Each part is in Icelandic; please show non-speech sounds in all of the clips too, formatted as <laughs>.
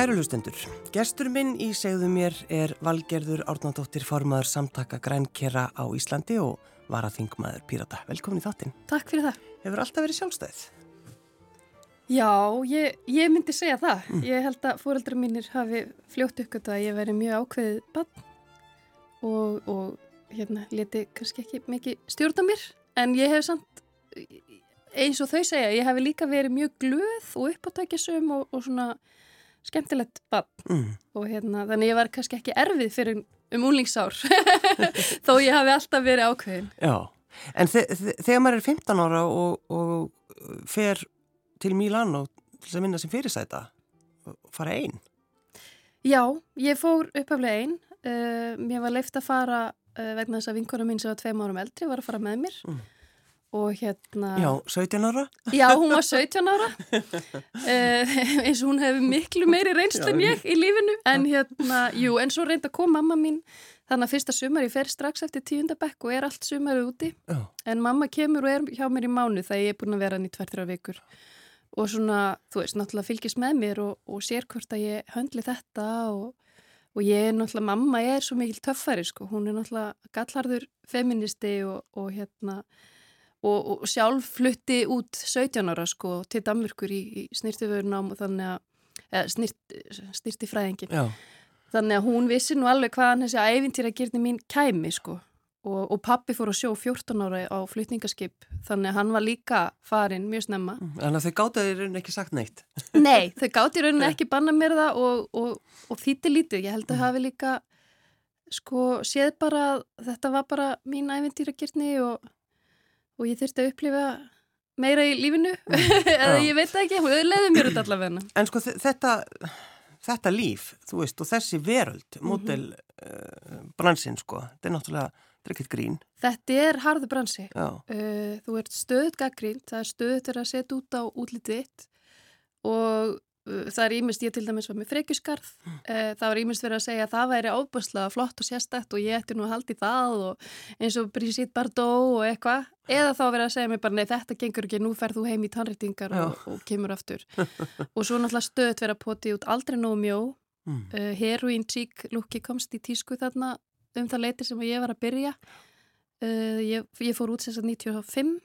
Kæru hlustendur, gestur minn í segðu mér er Valgerður Árnandóttir formaður samtaka grænkera á Íslandi og varaþingmaður Pírata. Velkomin í þáttinn. Takk fyrir það. Hefur alltaf verið sjálfstæð? Já, ég, ég myndi segja það. Mm. Ég held að fóreldra mínir hafi fljótt uppgötu að ég veri mjög ákveðið bann og, og hérna leti kannski ekki mikið stjórna mér en ég hef samt eins og þau segja, ég hef líka verið mjög glöð og uppáttækjasum og, og svona skemmtilegt bann mm. og hérna þannig ég var kannski ekki erfið fyrir um úlingsár <laughs> <laughs> þó ég hafi alltaf verið ákveðin. Já, en þe þe þegar maður er 15 ára og, og fer til Mílan og til að minna sem fyrirsæta fara einn? Já, ég fór uppaflega einn. Uh, mér var leift að fara uh, vegna þess að vinkona mín sem var tveim árum eldri var að fara með mér. Mm og hérna... Já, 17 ára? Já, hún var 17 ára. <laughs> Eh, <laughs> eins og hún hefði miklu meiri reynslu en ég í lífinu. En hérna, jú, en svo reynda kom mamma mín. Þannig að fyrsta sumar ég fer strax eftir tíundabekk og er allt sumarið úti. Já. en mamma kemur og er hjá mér í mánu þegar ég er búin að vera hann í tvertra vikur. Og svona, þú veist, náttúrulega fylgist með mér og, og sér hvort að ég höndli þetta og, og ég er náttúrulega, mamma er svo mikil töffari sko, hún er náttúrulega gallarður feministi og, og hérna og, og sjálf flutti út 17 ára sko til Danmörkur í, í snirtiförunám og þannig að snirt, snirti fræðingin Já. þannig að hún vissi nú alveg hvaðan þessi ævintýra gerði mín kæmi sko og, og pappi fór að sjó 14 ára á flytningaskip þannig að hann var líka farin mjög snemma. Mm, Þannig að þau gáti í rauninni ekki sagt neitt. <laughs> Nei, þau gáti í rauninni ekki banna mér það og, og, og þýtti lítið, ég held að mm. hafi líka sko séð bara þetta var bara mín ævintýra gerðni og og ég þurfti að upplifa meira í lífinu. <laughs> Eða ég veit ekki, þau leiði mér út allavega. En sko þetta þetta líf, þú veist, og þessi veröld mótel mm -hmm. uh, bransin sko, þetta er náttúrulega drekkit grín. Þetta er harðu bransi. Uh, þú ert stöðut gaggrín það er stöðut að setja út á útlitið og það er ímest, ég til dæmis var með frekjusgarð mm. Eh, það var ímest verið að segja að það væri ábúrslega flott og sérstætt og ég ætti nú að haldi það og eins og Brigitte Bardot og eitthvað, eða þá verið að segja mér bara nei þetta gengur ekki, nú ferð þú heim í tannreitingar og, og kemur aftur. <laughs> Og svo náttúrulega stöðt verið að poti út aldrei nóg mjó. Mm. uh, heroin tík lúki komst í tísku þarna um það leiti sem ég var að byrja. Uh, ég, ég fór út sagt 95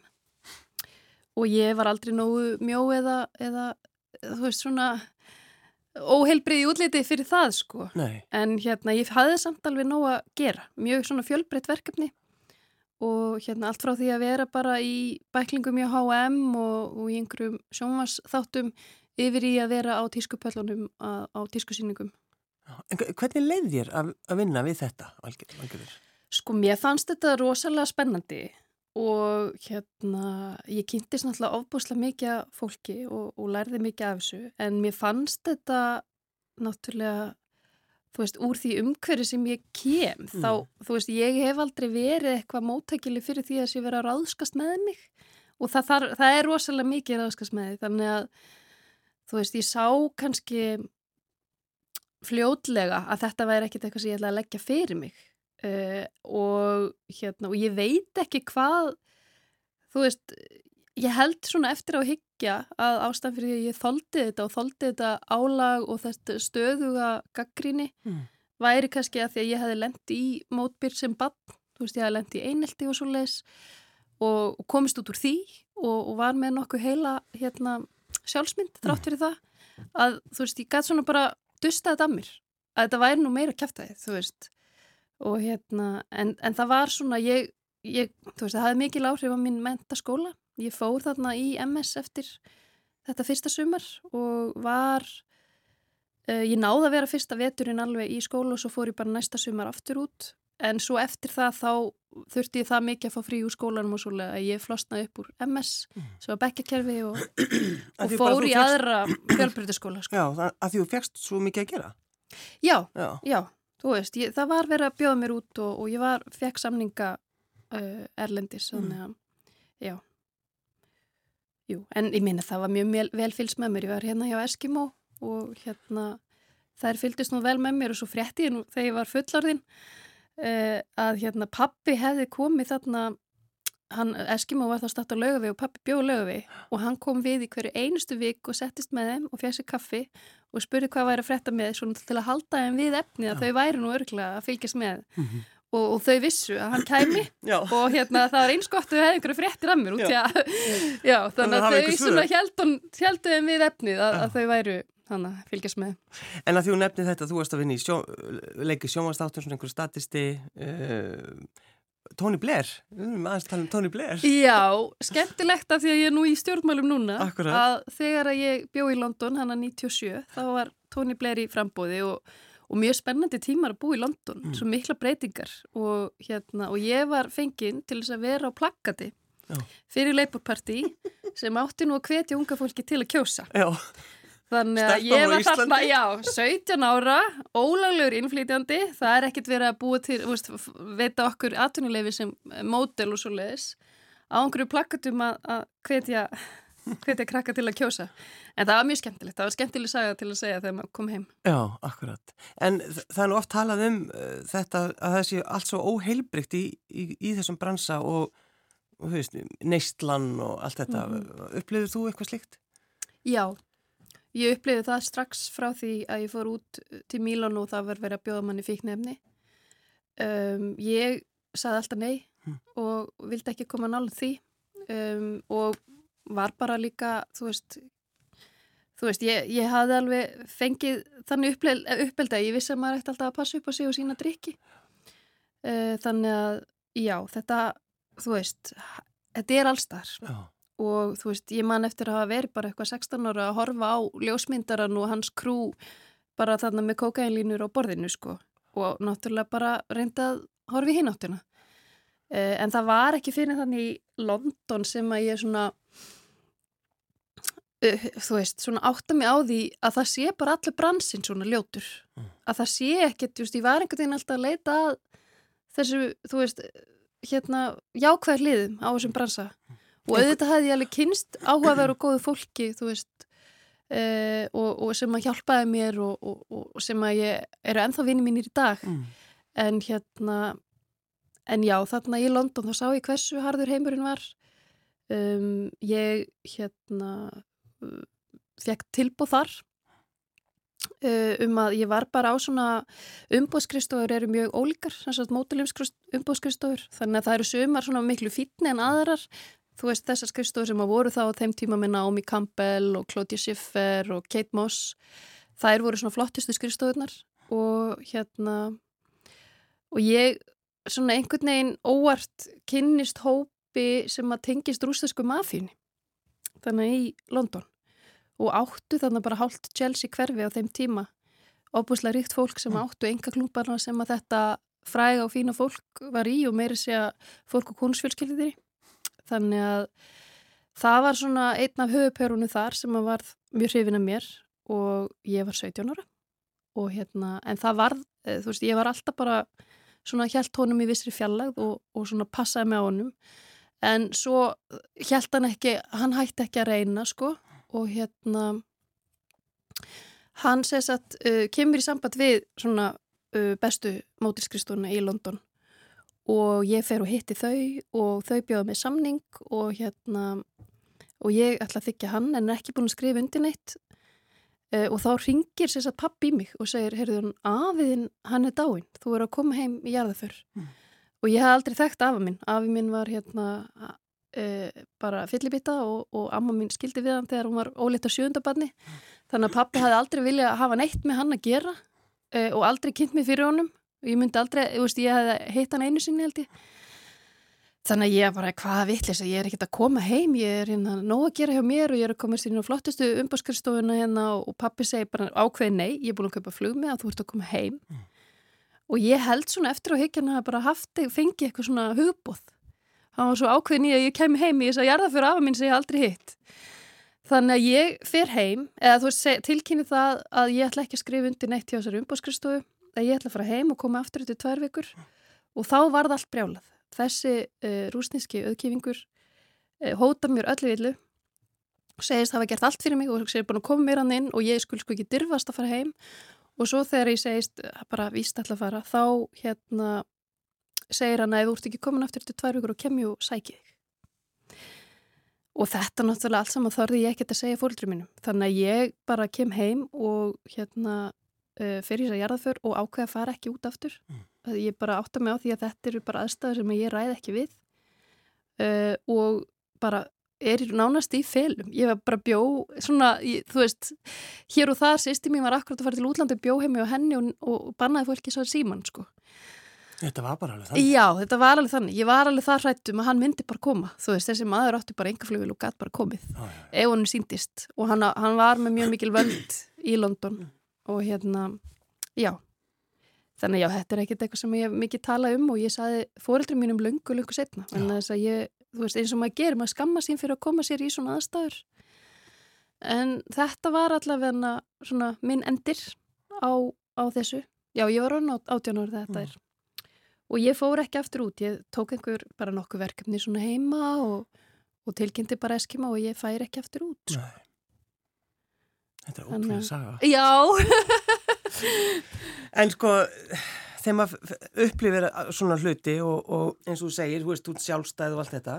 og ég var aldrei nógu mjó eða, eða þú veist svona óheilbrið í útliti fyrir það sko. Nei. en hérna ég hafði samt alveg nóg að gera. Mjög svona fjölbreytt verkefni. Og hérna allt frá því að vera bara í bæklingum í H&M og, og í einhverjum sjónvarsþáttum yfir í að vera á tískupöllunum á, á tískusýningum. En hvernig leið þér að, að vinna við þetta, Valgerður? Sko mér fannst þetta rosalega spennandi og hérna ég kynntist náttúrulega ofbúslega mikið fólki og, og lærði mikið af þessu en mér fannst þetta náttúrulega þú veist, úr því umhverju sem ég kem mm. þá, þú veist, ég hef aldrei verið eitthvað móttækili fyrir því að ég verið að ráðskast með mig og það, það, það er rosalega mikið ráðskast með því þannig að, þú veist, ég sá kannski fljótlega að þetta væri ekkit eitthvað sem ég ætla að leggja fyrir mig uh, og hérna og ég veit ekki hvað þú veist ég held svona eftir á higgja að ástæðan fyrir því að ég þóldi þetta og þóldi þetta álag og þetta stöðuga gaggríni mm. væri kannski að því að ég hefði lendi í mótbyr sem bann, þú veist ég hefði lendi í einelti og svo leis og, og komist út úr því og, og var með nokkuð heila hérna sjálfsmynd þrátt hmm. fyrir mm. það að þú veist ég gæti svona bara dusta þetta að mér að þetta væri nú meira kæftæðið, þú veist og hérna, en, en það var svona, ég, ég, þú veist, það hafði mikil áhrif á minn mentaskóla. Ég fór þarna í MS eftir þetta fyrsta sumar og var, uh, ég náði að vera fyrsta veturinn alveg í skóla og svo fór ég bara næsta sumar aftur út. En svo eftir það þá þurfti ég það mikið að fá frí úr skólanum og svolítið að ég flosnaði upp úr MS, mm. svo að bekkakerfi og, og fór í aðra fjölbrytaskóla. Sko. Já, að því þú fegst svo mikið að gera? Já, já, já. Þú veist, ég, það var verið að bjóða mér út og, og ég var, fekk samninga uh, erlendis, þannig mm. að, já. Jú, en ég minna það var mjög vel fylgst með mér, ég var hérna hjá Eskimo og hérna þær fylgdist nú vel með mér og svo frétti ég nú þegar ég var fullarðinn uh, að hérna pappi hefði komið þarna, hann, Eskimo var þá statt á lögavi og pappi bjóð lögavi og hann kom við í hverju einustu vik og settist með þeim og fjæsi kaffi og spurði hvað væri að fretta með til að halda þeim við efni að Já. þau væri nú örgulega að fylgjast með. Mm -hmm. og, og þau vissu að hann kæmi <clears throat> og hérna það var eins gott að við hefðum einhverju frettir að mér út að <laughs> Já, þannig að þau svona heldu þeim við efnið að, að þau væru þannig að fylgjast með. En að þú nefnið þetta, þú varst að vinna í sjó, leiki sjómanstáttur, svona einhverju statisti uh, Tony Blair, við erum aðeins að tala um Tony Blair. Já, skemmtilegt af því að ég er nú í stjórnmálum núna Akkurat. að þegar að ég bjó í London, hann að 97, þá var Tony Blair í frambóði og, og mjög spennandi tímar að bú í London, mm. svo mikla breytingar og, hérna, og ég var fenginn til þess að vera á plakkati Já. fyrir Labour Party sem átti nú að hvetja unga fólki til að kjósa. Já. Þannig að ég var þarna, já, 17 ára, ólaglegur innflýtjandi, það er ekkit verið að búa til, veist, veita okkur atvinnuleifi sem mótel og svo leiðis, á einhverju plakkatum að hvetja, hvetja krakka til að kjósa. En það var mjög skemmtilegt, það var skemmtileg saga til að segja þegar maður kom heim. Já, akkurat. En það er nú oft talað um uh, þetta að það sé allt svo óheilbrygt í, í, í þessum bransa og, og veist, neistlan og allt þetta. Mm. Upplifir þú eitthvað slikt? Já. Ég uppliði það strax frá því að ég fór út til Mílan og það var verið að bjóða manni fíknefni. Um, ég saði alltaf nei hm. og vildi ekki koma nálega því um, og var bara líka, þú veist, þú veist, ég, ég hafði alveg fengið þannig uppelda, ég vissi að maður ætti alltaf að passa upp á sig og sína drikki. Uh, þannig að, já, þetta, þú veist, þetta er allstar. Já og þú veist, ég man eftir að hafa verið bara eitthvað 16 ára að horfa á ljósmyndaran og hans krú bara þarna með kokainlínur á borðinu sko og náttúrulega bara reynda að horfi hinn áttuna eh, en það var ekki fyrir þannig í London sem að ég svona uh, þú veist, svona átta mig á því að það sé bara allir bransinn svona ljótur. Mm. að það sé ekkert, just, ég var einhvern veginn alltaf að leita að þessu, þú veist hérna jákvæðar liðum á þessum bransa. Mm og auðvitað hefði ég alveg kynst áhugaveru og góðu fólki veist uh, og, og sem að hjálpaði mér og, og, og sem að ég eru enþá vinið mínir í dag. Mm. en hérna en já þarna í London þá sá ég hversu harður heimurinn var. Um, ég hérna fekk tilbúð þar uh, um að ég var bara á svona umbóðskristofur eru mjög ólíkar, mótilimsk umbóðskristofur þannig að það eru sumar svona miklu fítni en aðrar þú veist þessar skrifstofur sem að voru þá á þeim tíma með Naomi Campbell og Claudia Schiffer og Kate Moss þær voru svona flottistu skrifstofunar og hérna og ég svona einhvern veginn óvart kynnist hópi sem að tengist rústasku mafíni þannig í London. Og áttu þannig bara hálft Chelsea hverfi á þeim tíma. Óbúslega ríkt fólk sem áttu enga klúparna sem að þetta fræga og fína fólk var í og meiri sé að fólk og konusfjölskyldir í þannig að það var svona einn af höfupörunum þar sem var mjög hrifin að mér og ég var 17 ára. Og hérna, en það var, eh, þú veist, ég var alltaf bara svona hjælt honum í vissri fjallag og, og svona passaði með honum. En svo hjælt hann ekki, hann hætti ekki að reyna sko. Og hérna hann sess að uh, kemur í samband við svona uh, bestu mótilskristúna í London og ég fer og hitti þau og þau bjóða með samning og hérna og ég ætla að þykja hann en er ekki búin að skrifa undir neitt. Uh, og þá ringir sér satt pappi í mig og segir, heyrðu hún, afiðinn hann er dáinn, þú er að koma heim í jarðaför mm. og ég hef aldrei þekkt afa minn, afi minn var hérna uh, bara fyllibita og, og amma minn skildi við hann þegar hún var óleitt á sjöundabanni mm. þannig að pappi hafði aldrei viljað að hafa neitt með hann að gera uh, og aldrei kynnt mig fyrir honum og ég myndi aldrei, ég veist, ég hef hitt hann einu sinni held ég. Þannig að ég bara, hvaða vittlis að ég er ekkert að koma heim ég er hérna nóg að gera hjá mér og ég er að koma sér inn á flottustu umbáskarstofuna hérna og pappi segi bara ákveði nei ég er búin að kaupa flug með að þú ert að koma heim. Mm. og ég held svona eftir á higgjana að bara hafti, fengi eitthvað svona hugbóð það var svo ákveðin í að ég kem heim í þess að jarða fyrir afa mín sem ég aldrei hitt. Þannig að ég fer heim eða þú veist, tilkynni það að ég ætla ekki að skrifa undir neitt hjá þessari umbáskarstofu að ég ætla að fara heim og koma aftur eftir tvær vikur og þá var það allt brjálað. Þessi uh, rúsníski auðkifingur uh, hóta mér öllu villu og segist hafa gert allt fyrir mig og segir búin að koma mér hann inn og ég skul sko ekki dirfast að fara heim og svo þegar ég segist bara víst alltaf að fara þá hérna segir hann að þú ert ekki komin aftur eftir tvær vikur og kemju og sæki þig og þetta náttúrulega allt saman þorði ég ekkert að segja fólkdur mínum. Þannig að ég bara kem heim og hérna uh, fyrir þess að jarðaför og ákveða að fara ekki út aftur. Mm. Ég bara átta mig á því að þetta eru bara aðstæður sem ég ræð ekki við uh, og bara er nánast í felum. Ég var bara bjó, svona, ég, þú veist, hér og það, sýsti mín var akkurat að fara til útlandi, bjó heimi á henni og, og bannaði fólki svo síman, sko. Þetta var bara alveg þannig? Já, þetta var alveg þannig. Ég var alveg það hrættum að hann myndi bara koma. Þú veist, þessi maður átti bara engaflugil og gæti bara komið. Ah, ja. Ef hann síndist. Og hann, hann var með mjög mikil völd í London. Og hérna, já. Þannig já, þetta er ekkert eitthvað sem ég mikið tala um og ég saði fóreldri mínum lungu, lungu setna. En þess að ég, þú veist, eins og maður gerir, maður skamma sín fyrir að koma sér í svona aðstæður. En þetta var allavega svona minn endir á, á þessu. Já, ég var án átján árið þetta mm. er og ég fór ekki aftur út, ég tók einhver bara nokkuð verkefni svona heima og, og tilkynnti bara eskima og ég fær ekki aftur út sko. Þetta er ótrúlega saga. Já. <laughs> En sko þegar maður upplifir svona hluti og, og eins og þú segir, þú veist, út sjálfstæð og allt þetta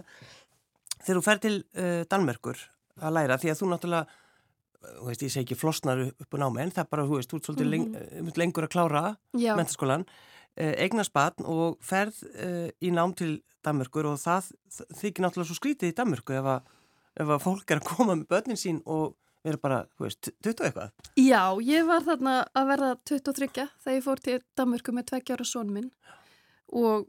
þegar þú fer til uh, Danmerkur að læra því að þú náttúrulega þú veist, ég segi ekki flosnar upp á námi en það er bara, þú veist, þú ert svolítið mm -hmm. lengur að klára mentaskólan Eh, eignaspann og ferð uh, í nám til Danmörkur og það þykir náttúrulega svo skrítið í Danmörku ef að, ef að fólk er að koma með börnin sín og vera bara, þú veist, 20 eitthvað. Já, ég var þarna að verða 23 þegar ég fór til Danmörku með tveggjára sónminn og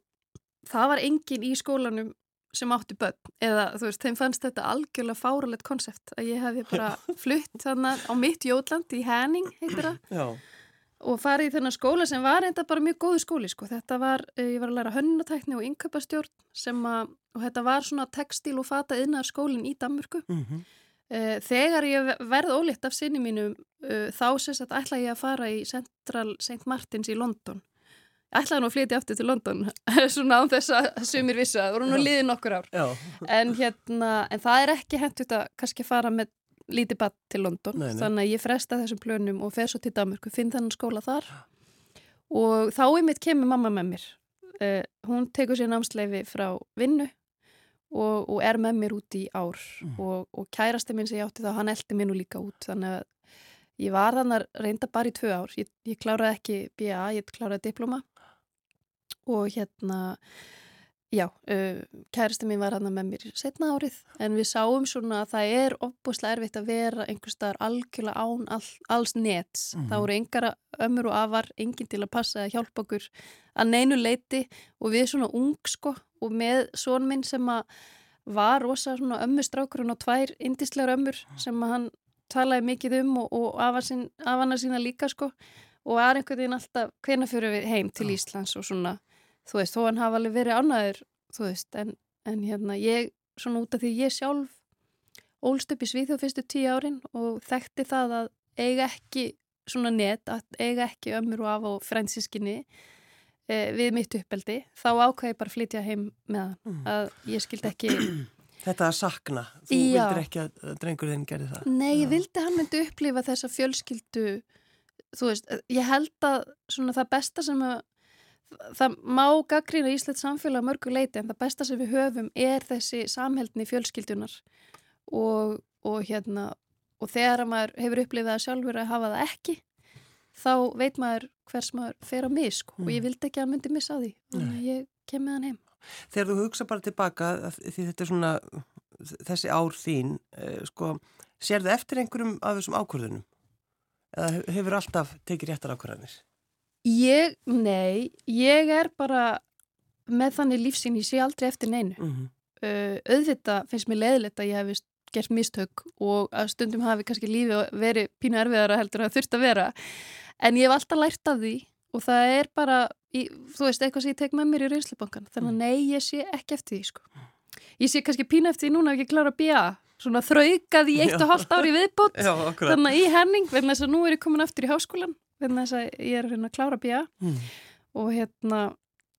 það var engin í skólanum sem átti börn eða þú veist, þeim fannst þetta algjörlega fáralegt konsept að ég hefði bara <laughs> flutt þannig á mitt Jótland í Henning, heitir það. Já og farið í þennan skóla sem var enda bara mjög góðu skóli sko. Þetta var, eh, ég var að læra hönnatækni og innköpastjórn sem að, og þetta var svona textil og fata yðnar skólinn í Danmörku. Mm -hmm. Þegar ég verð ólitt af sinni mínu eh, þá sést að ætla ég að fara í Central St. Martins í London. Ég ætlaði nú að flytja aftur til London, <laughs> svona án þess að sumir vissu að það voru nú liðið nokkur ár. En, hérna, en það er ekki hendt að kannski fara með lítið badd til London nei, nei. þannig að ég fresta þessum plönum og fer svo til Danmarku, finn þannig skóla þar og þá er mitt kemur mamma með mér uh, hún tekur sér námsleifi frá vinnu og, og er með mér út í ár mm. og, og kærasti minn sem ég átti þá, hann eldi mér nú líka út þannig að ég var þannig reynda bara í tvö ár ég, ég kláraði ekki BA, ég kláraði diploma og hérna Já, uh, kæristu mín var hann með mér setna árið en við sáum svona að það er opbúslega erfitt að vera einhver staðar algjörlega án all, alls nets. Mm. Það voru engara ömur og afar, enginn til að passa að hjálpa okkur að neinu leiti og við svona ung sko og með són minn sem að var rosa svona ömmustrákurinn og tvær indislegar ömmur sem að hann talaði mikið um og, og afana sína líka sko og var einhvern veginn alltaf hvena fyrir við heim til Íslands og svona þú veist, þó hann hafa alveg verið annaður, þú veist, en, en hérna ég, svona út af því ég sjálf ólst upp í Svíþjóð fyrstu tíu árin og þekkti það að eiga ekki svona net, að eiga ekki ömmur og af og fransískinni við mitt uppeldi, þá ákvæði bara flytja heim með mm. að ég skildi ekki <clears throat> Þetta að sakna, þú Já. vildir ekki að drengur þinn gerði það. Nei, ég vildi hann myndi upplifa þessa fjölskyldu þú veist, ég held að svona það besta sem að það má gaggrína Íslands samfélag mörgu leiti en það besta sem við höfum er þessi samheldni fjölskyldunar og, og hérna og þegar maður hefur upplifað að sjálfur að hafa það ekki þá veit maður hvers maður fer á misk mm. og ég mm. vildi ekki að myndi missa því þannig að ég kem með hann heim Þegar þú hugsa bara tilbaka því þetta er svona þessi ár þín eh, sko, sér það eftir einhverjum af þessum ákvörðunum eða hefur alltaf tekið réttar ákvörðanir? Ég, nei, ég er bara með þannig lífsín, ég sé aldrei eftir neinu. Mm -hmm. uh, auðvitað finnst mér leðilegt að ég hef gert mistök og að stundum hafi kannski lífi verið pínu erfiðara heldur að þurft að vera. En ég hef alltaf lært af því og það er bara, í, þú veist, eitthvað sem ég tek með mér í reynsleibankan. Þannig að mm. nei, ég sé ekki eftir því, sko. Ég sé kannski pínu eftir því núna að ekki klára að bíja svona þraukað í eitt og halvt ári viðbót. Já, þannig að í henning, verðin þess að nú er ég komin aftur í háskólan vegna þess að ég er að klára bíja mm. og hérna,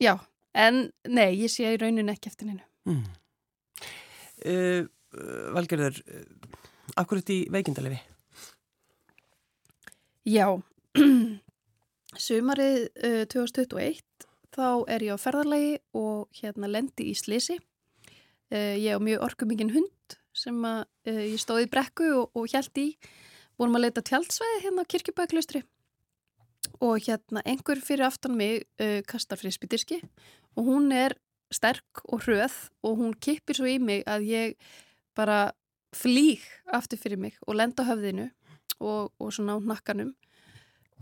já, en nei, ég sé í raunin ekki eftir hennu. Mm. Uh, Valgerður, uh, akkur þetta í veikindalefi? Já, <clears throat> sumarið uh, 2021 þá er ég á ferðarlegi og hérna lendi í Slisi. Uh, ég á mjög orkumingin hund sem að uh, ég stóði í brekku og, og hjælt í vorum að leita tjaldsvæði hérna á kirkjubæklaustri og hérna einhver fyrir aftan mig kastar frisbyttirski og hún er sterk og hröð og hún kippir svo í mig að ég bara flýg aftur fyrir mig og lenda á höfðinu og, og svona á nakkanum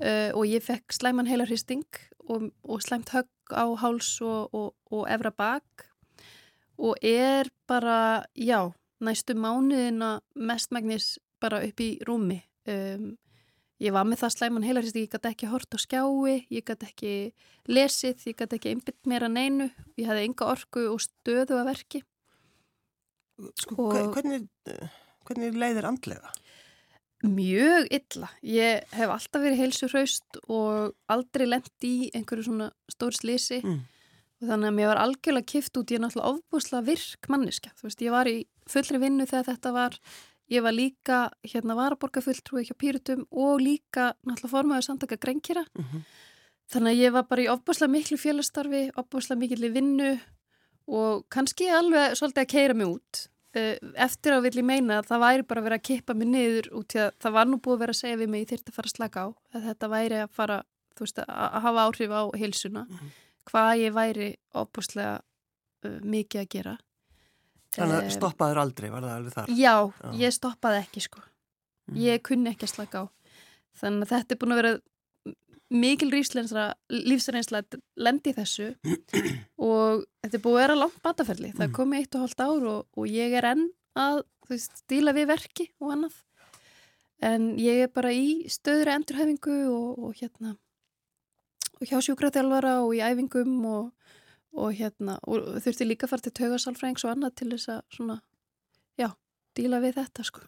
uh, og ég fekk slæman heila hristing og, og slæmt högg á háls og, og efra bak og er bara, já, næstu mánuðina mestmægnis bara upp í rúmi um, Ég var með það slæman heilarist, ég gæti ekki hort á skjái, ég gæti ekki lesið, ég gæti ekki einbitt mér að neinu, ég hefði enga orku og stöðu að verki. Sko, og hvernig, hvernig leiðir andlega? Mjög illa. Ég hef alltaf verið heilsu hraust og aldrei lendi í einhverju svona stór slisi mm. og þannig að mér var algjörlega kift út, ég er náttúrulega ofbúslega virk manniska. Þú veist, ég var í fullri vinnu þegar þetta var Ég var líka hérna varaborgarfulltrúi hjá Pýrutum og líka náttúrulega formaður samtaka Grenkjara. Uh mhm. -huh. Þannig að ég var bara í ofbúslega miklu félastarfi, ofbúslega mikilli vinnu og kannski alveg svolítið að keira mig út. Eh, eftir á vill ég meina að það væri bara að vera að kippa mig niður út í að það var nú búið að vera að segja við mig ég þurfti að fara að slaka á. Að þetta væri að fara, veist, að hafa áhrif á heilsuna. Mhm. -huh. Hvað ég væri ofbúslega uh, mikið að gera. Þannig að stoppaður aldrei, var það alveg þar? Já, Já. ég stoppaði ekki sko. Mm. Ég kunni ekki að slaka á. Þannig að þetta er búin að vera mikil lífsreynsla lendi þessu og þetta er búin að vera langt bataferli. Það mm. komi eitt og hóllt ár og, og ég er enn að veist, díla við verki og annað. En ég er bara í stöðri endurhefingu og, og hérna og hjá sjúkraþjálfara og í æfingum og og hérna, og þurfti líka að fara til taugasalfrængs og annað til þess að svona, já, díla við þetta sko.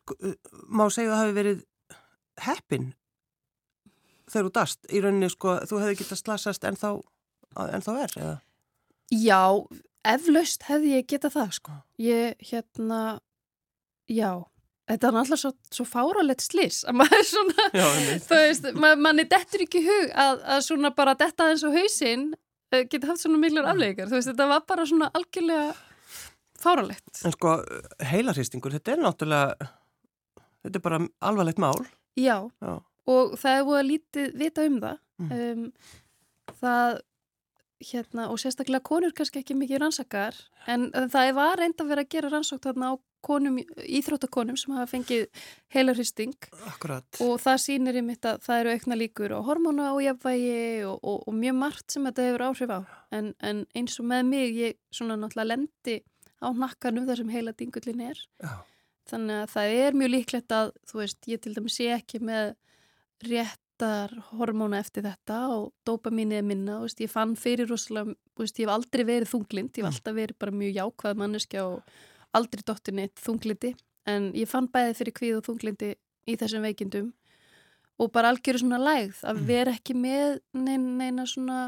Má segja að það hafi verið heppin þegar þú dast, í rauninni sko þú hefði getað slasast en þá en þá er, eða? Já, eflaust hefði ég getað það sko, ég hérna já, þetta er alltaf svo, svo fáralegt slis að maður <laughs> svona, já, þú veist, manni dettur ekki hug að, að svona bara detta eins og hausinn Eh, geta haft svona millar afleikar, þú veist, þetta var bara svona algjörlega fáralegt. En sko, heilarhýstingur, þetta er náttúrulega, þetta er bara alvarlegt mál. Já, Já. Og það er búið að lítið vita um það. Mm. Um, það, hérna, og sérstaklega konur kannski ekki mikið rannsakar, en það var reynd að vera að gera rannsókt þarna á konum, íþróttakonum sem hafa fengið heilarhysting og það sýnir í mitt að það eru aukna líkur og hormónu ájafvægi og, og, og mjög margt sem þetta hefur áhrif á en, en eins og með mig ég svona náttúrulega lendi á nakkanum þar sem heila dingullin er Já. þannig að það er mjög líklegt að þú veist ég til dæmis sé ekki með réttar hormóna eftir þetta og dopamínið er minna veist, ég fann fyrir rosalega, veist, ég hef aldrei verið þunglind, ég hef mm. alltaf verið bara mjög jákvæð manneskja og aldrei dóttir neitt þunglindi en ég fann bæði fyrir kvíð og þunglindi í þessum veikindum og bara algjöru svona lægð að mm. vera ekki með neina, neina svona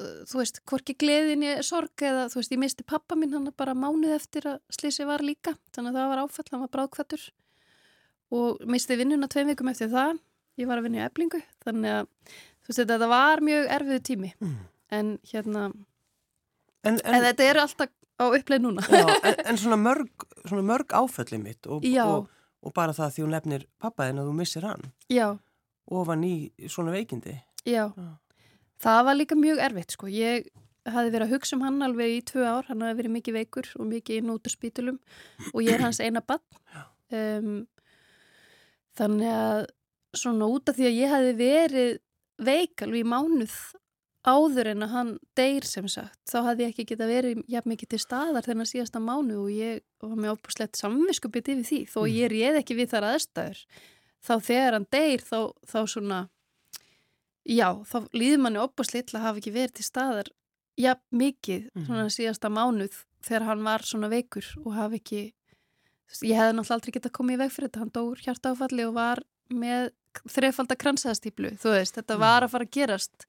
uh, þú veist, hvorki gleðin ég sorg eða þú veist, ég misti pappa minn hann bara mánuð eftir að slísi var líka þannig að það var áfall, hann var bráðkvættur og misti vinnuna tveim vikum eftir það, ég var að vinna í eblingu þannig að þú veist, þetta var mjög erfiðu tími. Mm. en hérna en, en, en þetta eru alltaf á uppleið núna. Já, en, en svona mörg, svona mörg áföllið mitt og, og, og bara það því hún lefnir pappaðin að þú missir hann Já. og var ný svona veikindi. Já, Já. það var líka mjög erfitt sko, ég hafi verið að hugsa um hann alveg í tvö ár, hann hafi verið mikið veikur og mikið inn út á spítulum og ég er hans eina bann um, þannig að svona út af því að ég hafi verið veik alveg í mánuð áður en að hann deyr sem sagt þá hafði ég ekki geta verið jafn mikið til staðar þennan síðasta mánu og ég var með óbúslegt samviskupið yfir því þó mm. ég réð ekki við þar aðstæður þá þegar hann deyr þá, þá svona já, þá líður manni óbúslegt að hafa ekki verið til staðar jafn mikið mm. svona síðasta mánuð þegar hann var svona veikur og hafi ekki ég hefði náttúrulega aldrei getað komið í veg fyrir þetta hann dór hjartáfalli og var með þrefaldar kransæðastýplu þú veist, þetta mm. var að fara að gerast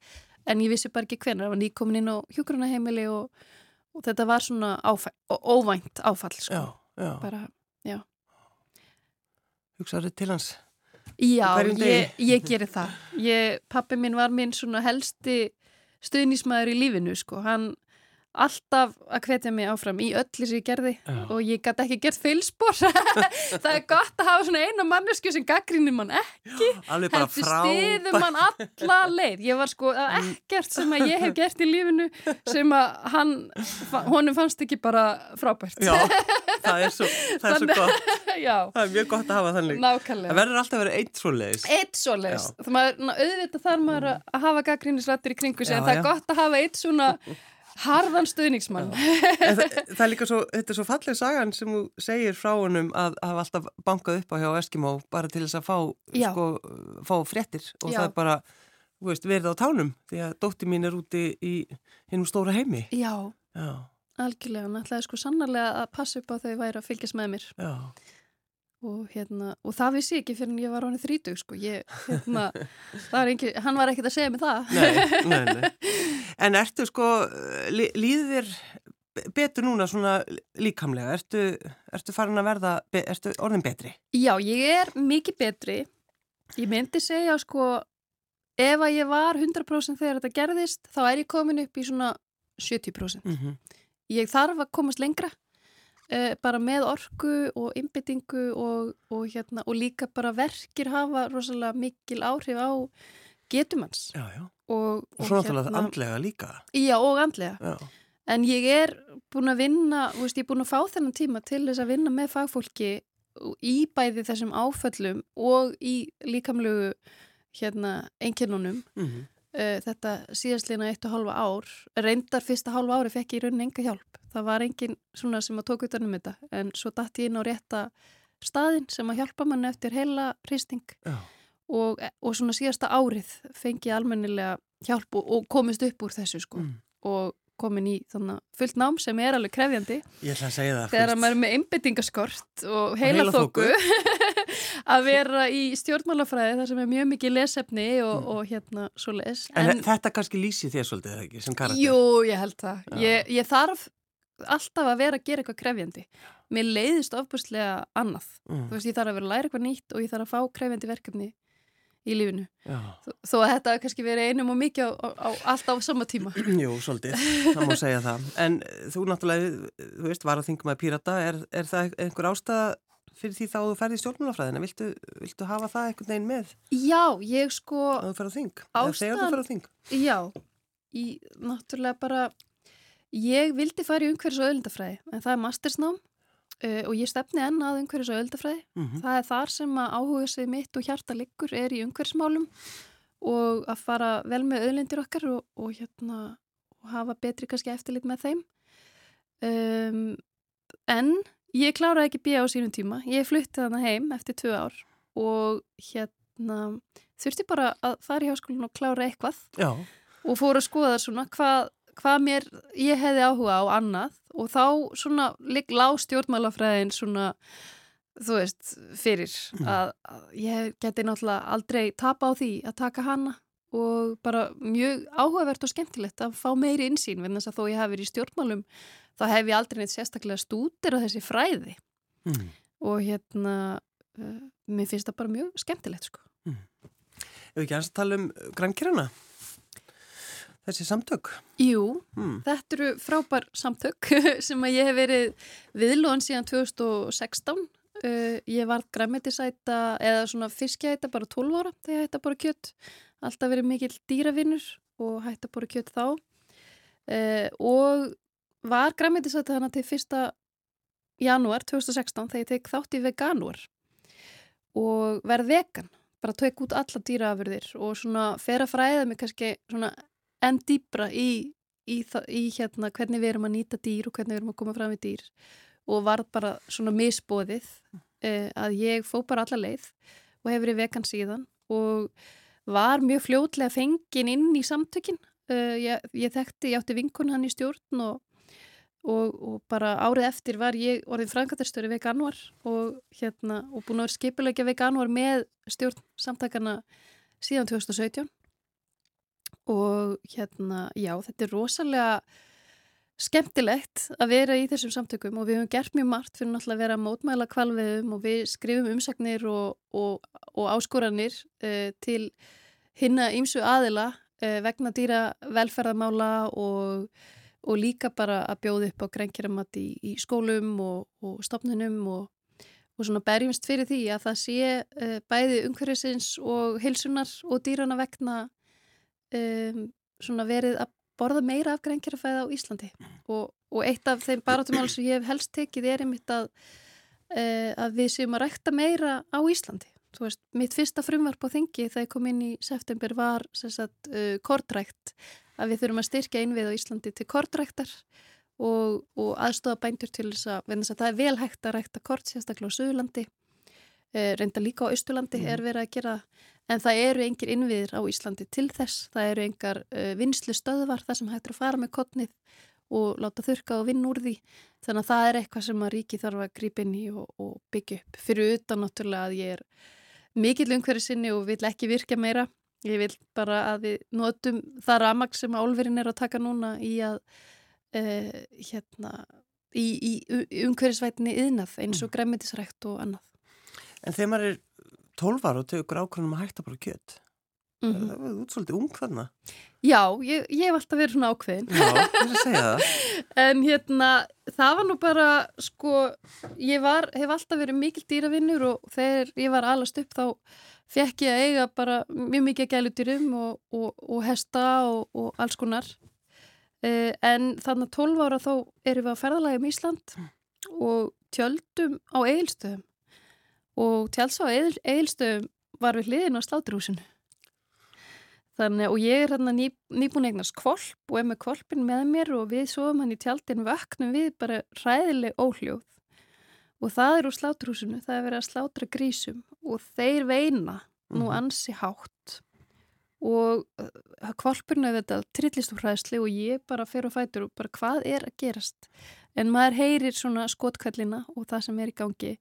en ég vissi bara ekki hvernig, það var nýkomin inn á hjókurunaheimili og, og þetta var svona áfæ, óvænt áfall sko. Já, já. Bara, já. Hugsaður til hans? Já, ég, ég gerir það. Ég, pappi minn var minn svona helsti stuðnismæður í lífinu sko, hann alltaf að hvetja mig áfram í öllu sem ég gerði Já. og ég gæti ekki gert fylspor <laughs> það er gott að hafa svona eina mannesku sem gaggrínir mann ekki. Heldur stiður mann alla leið. Ég var sko það er ekkert sem að ég hef gert í lífinu sem að hann honum fannst ekki bara frábært. Já, það er svo, það er svo gott. <laughs> Já, Það er mjög gott að hafa þannig. Það nákvæmlega verður alltaf að vera eitt svo leiðis Eitt það maður, ná, auðvitað þarf maður að að hafa gaggrínisrættir í kringu sig en það er gott að hafa eitt svona harðan stuðningsmann. Það, það er líka svo, þetta er svo falleg sagan sem þú segir frá honum að hafa alltaf bankað upp á hjá Eskimo bara til þess að fá, sko, fá fréttir. Og Já. það er bara, veist, verið á tánum því að dótti mín er úti í hinnum stóra heimi. Já, Já, algjörlega, hann ætlaði sko sannarlega að passa upp á þau væri að fylgjast með mér. Já, og, hérna, og það vissi ég ekki fyrir en ég var honum þrítug sko. ég, hérna, var ekki, hann var ekkert að segja mig það. Nei, nei, nei. <laughs> En ertu sko, lí- líður þér betur núna svona líkamlega? Ertu, ertu farin að verða, ertu orðin betri? Já, ég er mikið betri ég myndi segja sko ef að ég var 100% þegar þetta gerðist þá er ég komin upp í svona 70% Mm -hmm. ég þarf að komast lengra uh, bara með orku og innbyttingu og, og, hérna, og líka bara verkir hafa rosalega mikil áhrif á getumanns Já, já. og, Og svo náttúrulega andlega líka. Já, og andlega. Já, en ég er búin að vinna veist, ég er búin að fá þennan tíma til þess að vinna með fagfólki í bæði þessum áföllum og í líkamlegu hérna, einkennunum. Mm uh, þetta síðastleina eitt og halva ár reyndar fyrsta halva ári fekk ég í rauninni enga hjálp. Það var engin svona sem að tók utan um þetta. En svo datt ég inn á rétta staðin sem að hjálpa mann eftir heila hristing. Já. Og, og svona síðasta árið fengi ég almennilega hjálp og, og komist upp úr þessu sko Mm. og komin í þannig fullt nám sem er alveg krefjandi Ég ætla að segja það. þegar maður er með einbyttingaskort og heilaþoku. heilaþóku <laughs> að vera í stjórnmálafræði þar sem er mjög mikið lesefni og, Mm. og hérna svo les En, en þetta kannski lýsi þér svolítið, eða ekki, sem karakter? Jú, ég held það. Ég, ég þarf alltaf að vera að gera eitthvað krefjandi. Mér leiðist ofbúrslega annað. Mm, Þú veist, ég þarf að vera að læra eitthvað nýtt og ég þarf að fá krefjandi verkefni í lífinu. já. Þó, að þetta kannski verið einum og mikið á, á, alltaf á sama tíma. Jú, svolítið, það má segja það. En þú náttúrulega, þú veist, var að þingum að pírata, er, er það einhver ástæða fyrir því þá þú ferði í stjórnmálafræðina? Viltu, viltu hafa það einhvern veginn með Já, ég sko, að þú ferði á þing? Eða þegar þú ferði á þing? já, í, náttúrulega bara, ég vildi fara í umhverfis og öðlindafræði, en það er mastersnám uh, og ég stefni enn að umhverfis og öðlindafræði. Mm Það er þar sem að áhuga sig mitt og hjarta liggur er í umhverfsmálum og að fara vel með öðlindir okkar og, og, hérna, og hafa betri kannski eftirlit með þeim. Um, en ég kláraði ekki bíja á sínum tíma. Ég flutti þannig heim eftir tvö ár og hérna, þurfti bara að fara í háskólinu og klára eitthvað Já, og fór að skoða svona hvað, hvað mér ég hefði áhuga á annað og þá svona ligg lág stjórnmálafræðin svona þú veist, fyrir Mm. að, að ég geti náttúrulega aldrei tapa á því að taka hana og bara mjög áhugavert og skemmtilegt að fá meiri insýn vegna þess að þó ég hafi verið í stjórnmálum þá hef ég aldrei neitt sérstaklega stútir á þessi fræði mm. og hérna uh, mér finnst það bara mjög skemmtilegt sko. Ef ekki aðeins að tala um grænkirana? Þessi samtök? Jú, Mm. Þetta eru frábær samtök <laughs> sem að ég hef verið viðlóðan síðan 2016. Uh, ég var græmetisæta eða svona fiskjæta bara 12 ára þegar ég hætti að bora kjött. Alltaf verið mikill dýravinnur og hætti að bora kjött þá. Uh, og var græmetisæta þannig til 1. janúar 2016 þegar ég tek þátt í veganúar og verð vegan. Bara tek út alla dýraafurðir og svona fer að fræða mig kannski svona enn dýbra í í, í hérna hvernig við erum að nýta dýr og hvernig við erum að koma fram við dýr og var bara svona misbóðið uh, að ég fó bara alla leið og hefur verið vegan síðan og var mjög fljótlega fengin inn í samtökin. Uh, ég, ég þekkti, ég átti vinkun hann í stjórn og, og, og bara árið eftir var ég orðin frangatastöru veganuar og hérna og búin að vera skipulegja veganuar með stjórn samtakana síðan 2017 og hérna, já, þetta er rosalega skemmtilegt að vera í þessum samtökum og við höfum gert mjög margt fyrir náttúrulega að vera að mótmæla kvalviðum og við skrifum umsagnir og, og, og áskoranir uh, til hinna ýmsu aðila uh, vegna dýra velferðamála og og líka bara að bjóða upp á grænkjaramat í, í skólum og, stopnunum og, svona berjumst fyrir því að það sé uh, bæði umhverfisins og hilsunar og dýrana vegna um, svona verið að borða meira af grænkjarafæði á Íslandi og, og eitt af þeim barátumál sem ég hef helst tekið er einmitt að, uh, að við séum að rækta meira á Íslandi. Þú veist, mitt fyrsta frumvarp á þingi þegar ég kom inn í september var sagt, uh, kortrækt að við þurfum að styrkja innvið á Íslandi til kortræktar og, og aðstofa bændur til þess að, að það er vel hægt að rækta kort sérstaklega á Suðurlandi uh, reynda líka á Östurlandi mm. er verið að gera en það eru engir innviðir á Íslandi til þess, það eru engar uh, vinslu stöðvar þar sem hættir að fara með kottnið og láta þurka og vinna úr því. Þannig að það er eitthvað sem að ríki þarf að grípa inn í og, og byggja upp. Fyrir utan náttúrulega að ég er mikill umhverju sinni og vil ekki virka meira. Ég vil bara að við notum það ramag sem álverðin er að taka núna í að uh, hérna í, í umhverjusvætinni yðnað eins og mm. græmitisrækt og annað. En þegar maður er 12 ára og tegur ákveðnum að hætta bara kjött mm -hmm. það er útsvöldið ung þarna. Já, ég, ég hef alltaf verið svona ákveðin. Já, ég er að segja það. <laughs> En hérna, það var nú bara sko, ég var, hef alltaf verið mikil dýravinnur og þegar ég var alast upp þá fekk ég að eiga bara mjög mikið gælutýrum og, og, og hesta og, og alls konar. Eh, en þannig að 12 ára þá erum við að ferðalægja um Ísland og tjöldum á eigilstöðum og tjálsá eilstöðum var við hliðin á sláturhúsinu. Þannig, og ég er hérna ný, nýbúin eignast kvolp og er með kvolpin með mér og við sofum hann í tjaldin vöknum við bara ræðileg óhljóð og það er úr sláturhúsinu, það er verið að slátra grísum og þeir veina nú mhm. ansi hátt og kvolpurnu er þetta trillist úr hræðsli og ég bara fer og fætur og bara hvað er að gerast en maður heyrir svona skotkvællina og það sem er í gangi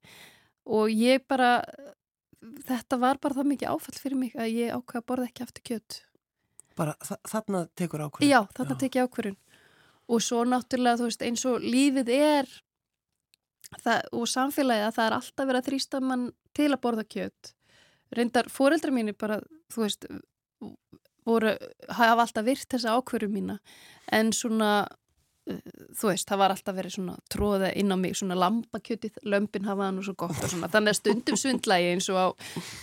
og ég bara þetta var bara það mikið áfall fyrir mig að ég ákveða að borða ekki aftur kjött bara þarna tekur ákveðin já, þarna já. tekur ákveðin og svo náttúrulega þú veist eins og lífið er það, og samfélagið að það er alltaf verið að þrýsta mann til að borða kjött reyndar fóreldra mínu bara þú veist voru, hafa alltaf virt þessa ákveðum mína. En svona þú veist, það var alltaf verið svona tróða inn á mig, svona lambakjötið lömpin hafaða nú svo gott og svona. Þannig að stundum svindlægi eins og á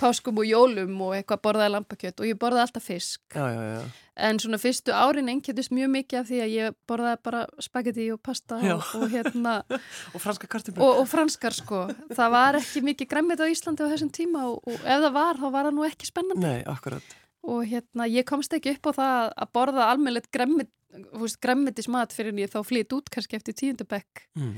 páskum og jólum og eitthvað borðaði lambakjött og ég borðaði alltaf fisk. Já, já, já. en svona fyrstu árin ennkjötist mjög mikið af því að ég borðaði bara spagetti og pasta og, og hérna <laughs> og franskar kartumblur og, og franskar sko, það var ekki mikið græmið á Íslandi á þessum tíma og, og ef það var, þá var það nú ekki spennandi. Nei, akkurat. Og hérna ég komst ekki upp á það að borða almeinleitt græmmetismat fyrir en ég þá flýtt út kannski eftir tíundabekk mm.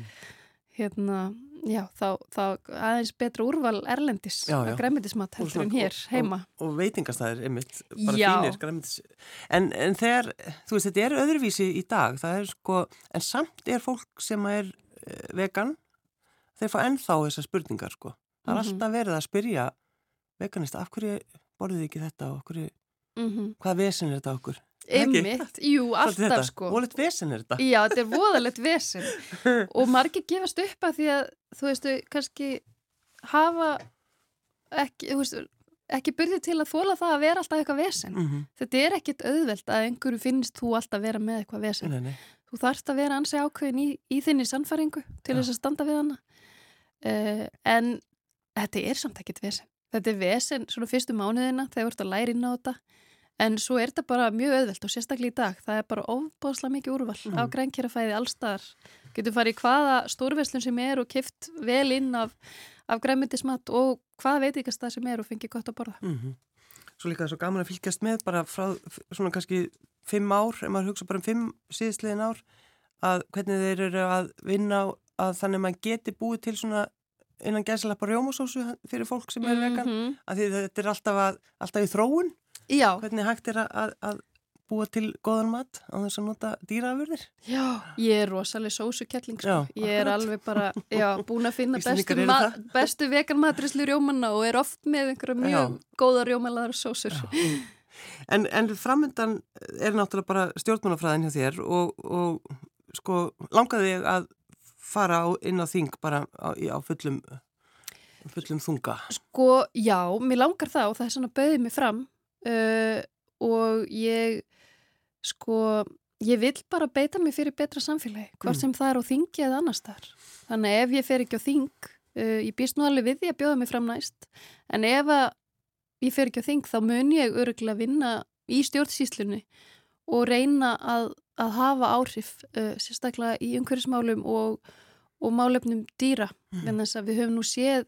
hérna, já, þá, þá aðeins betra úrval erlendis að græmmetismat heldur en hér heima og, og veitingastæðir, einmitt, bara já. fínir græmmetis en, en þegar, þú veist, þetta er öðruvísi í dag, það er sko en samt er fólk sem er eh, vegan, þeir fá ennþá þessar spurningar sko, það er mm -hmm. alltaf verið að spyrja veganista, af hverju borðið ekki þetta og hverju, mm -hmm. hvað vesen er þetta okkur Einmitt, jú, alltaf sko. Volið vesen er þetta. Já, þetta er voðalegt vesen. <laughs> Og margir gefast upp að því að þú veistu, kannski hafa ekki, þú veistu ekki byrðið til að þóla það að vera alltaf eitthvað vesen. Mm -hmm. þetta er ekkit auðvelt að einhverju finnst þú alltaf vera með eitthvað vesen. Nei, nei. þú þarfst að vera ansið ákveðin í, í þinni sannfæringu til ja. þess að standa við hana. Uh, en þetta er samt ekkit vesen. Þetta er vesen svona fyrstu mánuðina þegar þú ert að læra inn á þetta En svo er þetta bara mjög auðvelt og sérstaklega í dag. Það er bara ofbáslega mikið úrval mm. á grænkjærafæði allstaðar. Getur farið í hvaða stórveslun sem er og kift vel inn af, af græmyndismat og hvaða veitikast það sem er og fengið gott að borða. Mm -hmm. Svo líka það er svo gaman að fylgjast með bara frá svona kannski fimm ár, ef maður hugsa bara um fimm síðistliðin ár, að hvernig þeir eru að vinna að þannig að maður geti búið til svona innan gæðsalappa rjómasósu fyrir fólk sem er vegan, mm -hmm. þetta er alltaf, að, alltaf í þróun Já. Hvernig hægt er að, að búa til góðan mat á þess að nota dýraafurðir? Já, ég er rosalega sósukettling sko. Ég er alveg bara já, búin að finna bestu, ma bestu veganmatrislu rjómanna og er oft með einhverja mjög já. góða rjómanlaðar sósur. En, en framöndan er náttúrulega bara stjórnmánafræðin hjá þér og, og sko langaði ég að fara á, inn á þing bara á, á fullum, fullum þunga? Sko, já, mér langar það og það er svona bauðið mig fram uh, og ég sko ég vil bara beita mig fyrir betra samfélagi, hvort Mm. sem það er á þingi eða annars þar. Þannig að ef ég fer ekki á þing, uh, ég býst nú alveg við því að bjóða mig fram næst, en ef ég fer ekki á þing þá mun ég öruglega vinna í stjórnsýslunni og reyna að, að hafa áhrif uh, sérstaklega í umhverfismálum og, og málefnum dýra. Mm. Þess að við höfum nú séð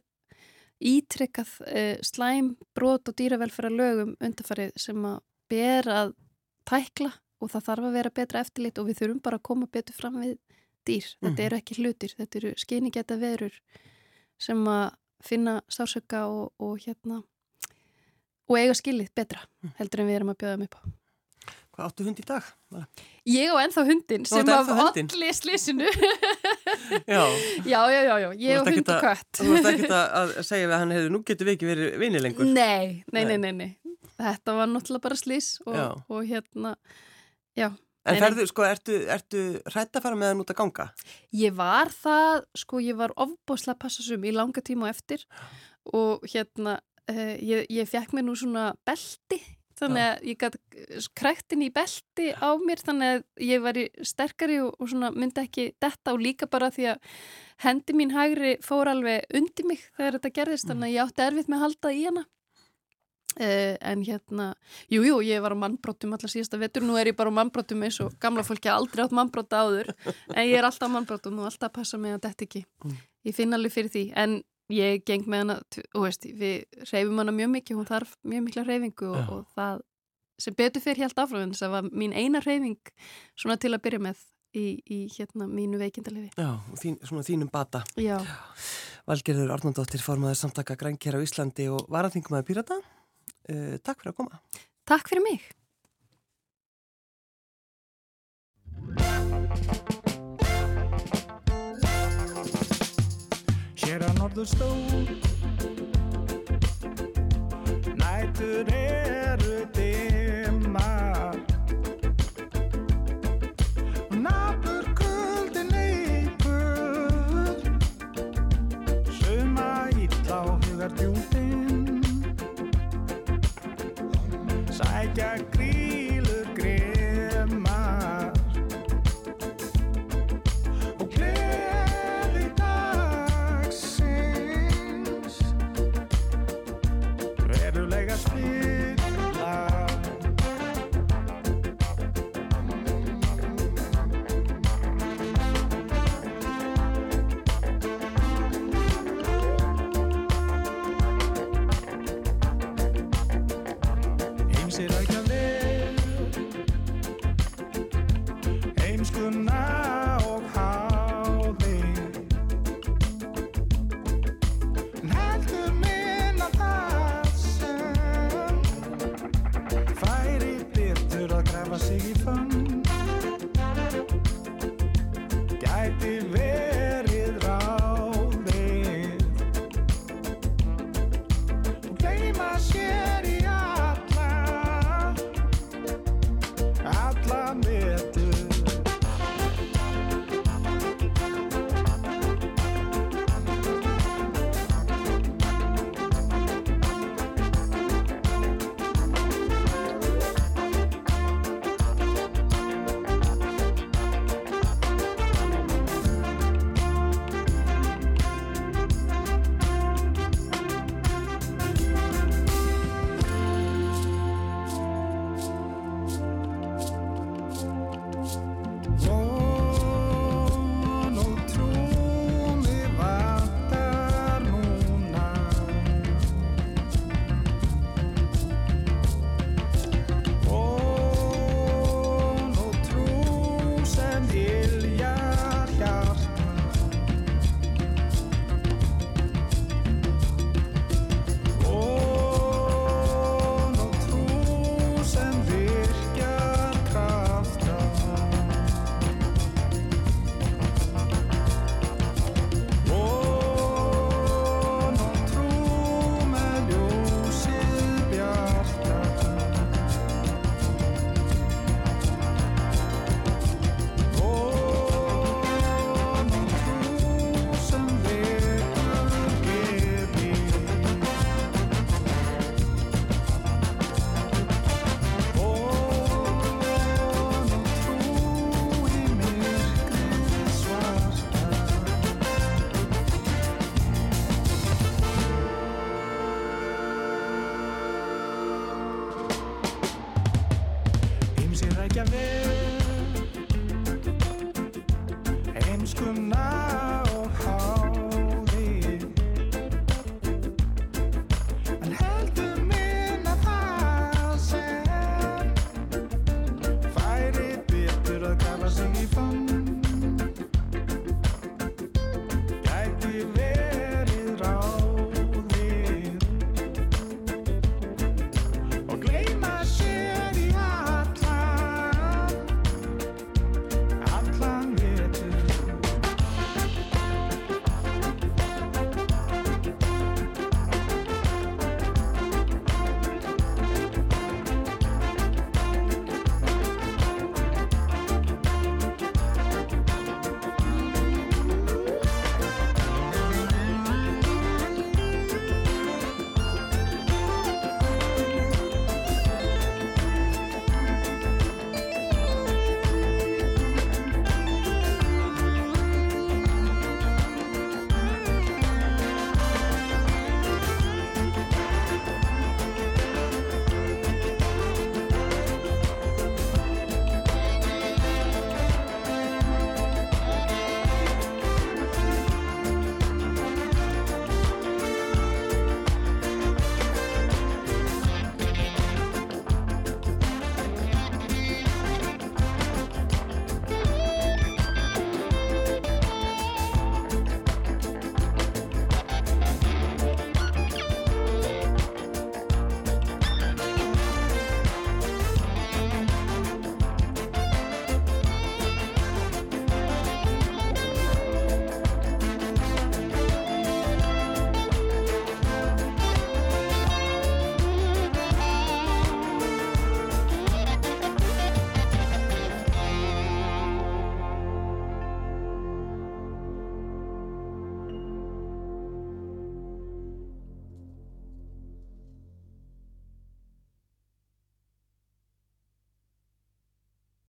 ítrekkað uh, slæm, brot og dýravelfæra lögum undarfarið sem að ber að tækla og það þarf að vera betra eftirlit og við þurfum bara að koma betur fram við dýr. Þetta Mhm. eru ekki hlutir, þetta eru skynigeta verur sem að finna sársöka og, og hérna og eiga skilið betra Mm. heldur en við erum að bjóða þeim upp á. Hvað áttu hund í dag? Ég á ennþá hundin sem af allir slísinu. Já, já, já, já, já, ég á hund og að- kött. þú veist ekki að, að segja við hann, hefur, nú getur við ekki verið vinni lengur. Nei, nei, Nei. nei, nei. Þetta var náttúrulega bara slís og, og hérna, já. En ferðu, sko, ertu, ertu hrætt að fara með hann út að ganga? Ég var það, sko, ég var ofbóðslega passasum í langa tíma á eftir og hérna, uh, ég, ég fekk mér nú svona belti, þannig að ég gæti krækt inn í belti á mér, þannig að ég var sterkari og, og svona myndi ekki detta og líka bara því að hendi mín hægri fór alveg undir mig þegar þetta gerðist, þannig að ég átti erfitt með að halda í hana. Uh, en hérna, jújú, jú, ég var á mannbrótum allar síðasta vetur, nú er ég bara á mannbrótum eins og gamla fólki aldrei átt mannbróta áður en ég er alltaf á mannbrótum og alltaf að passa mig að þetta ekki, Mm. ég finn alveg fyrir því en ég geng með hana og veist, við reyfum hana mjög mikið hún þarf mjög mikla reyfingu og, og það sem betur fyrir helt áfram en það var mín eina reyfing svona til að byrja með í, í hérna mínu veikindalefi Já, þín, svona þínum bata. Já, Valgerður Arnóndóttir formaður samtaka grænker á Íslandi og varaþingum að Pírata. Uh, takk fyrir að koma. takk fyrir mig Hér að norður stóð Nætur eru dimmar. Og nafnur kuldin leipur Suma illa á hugar djúpin. Sækja grílur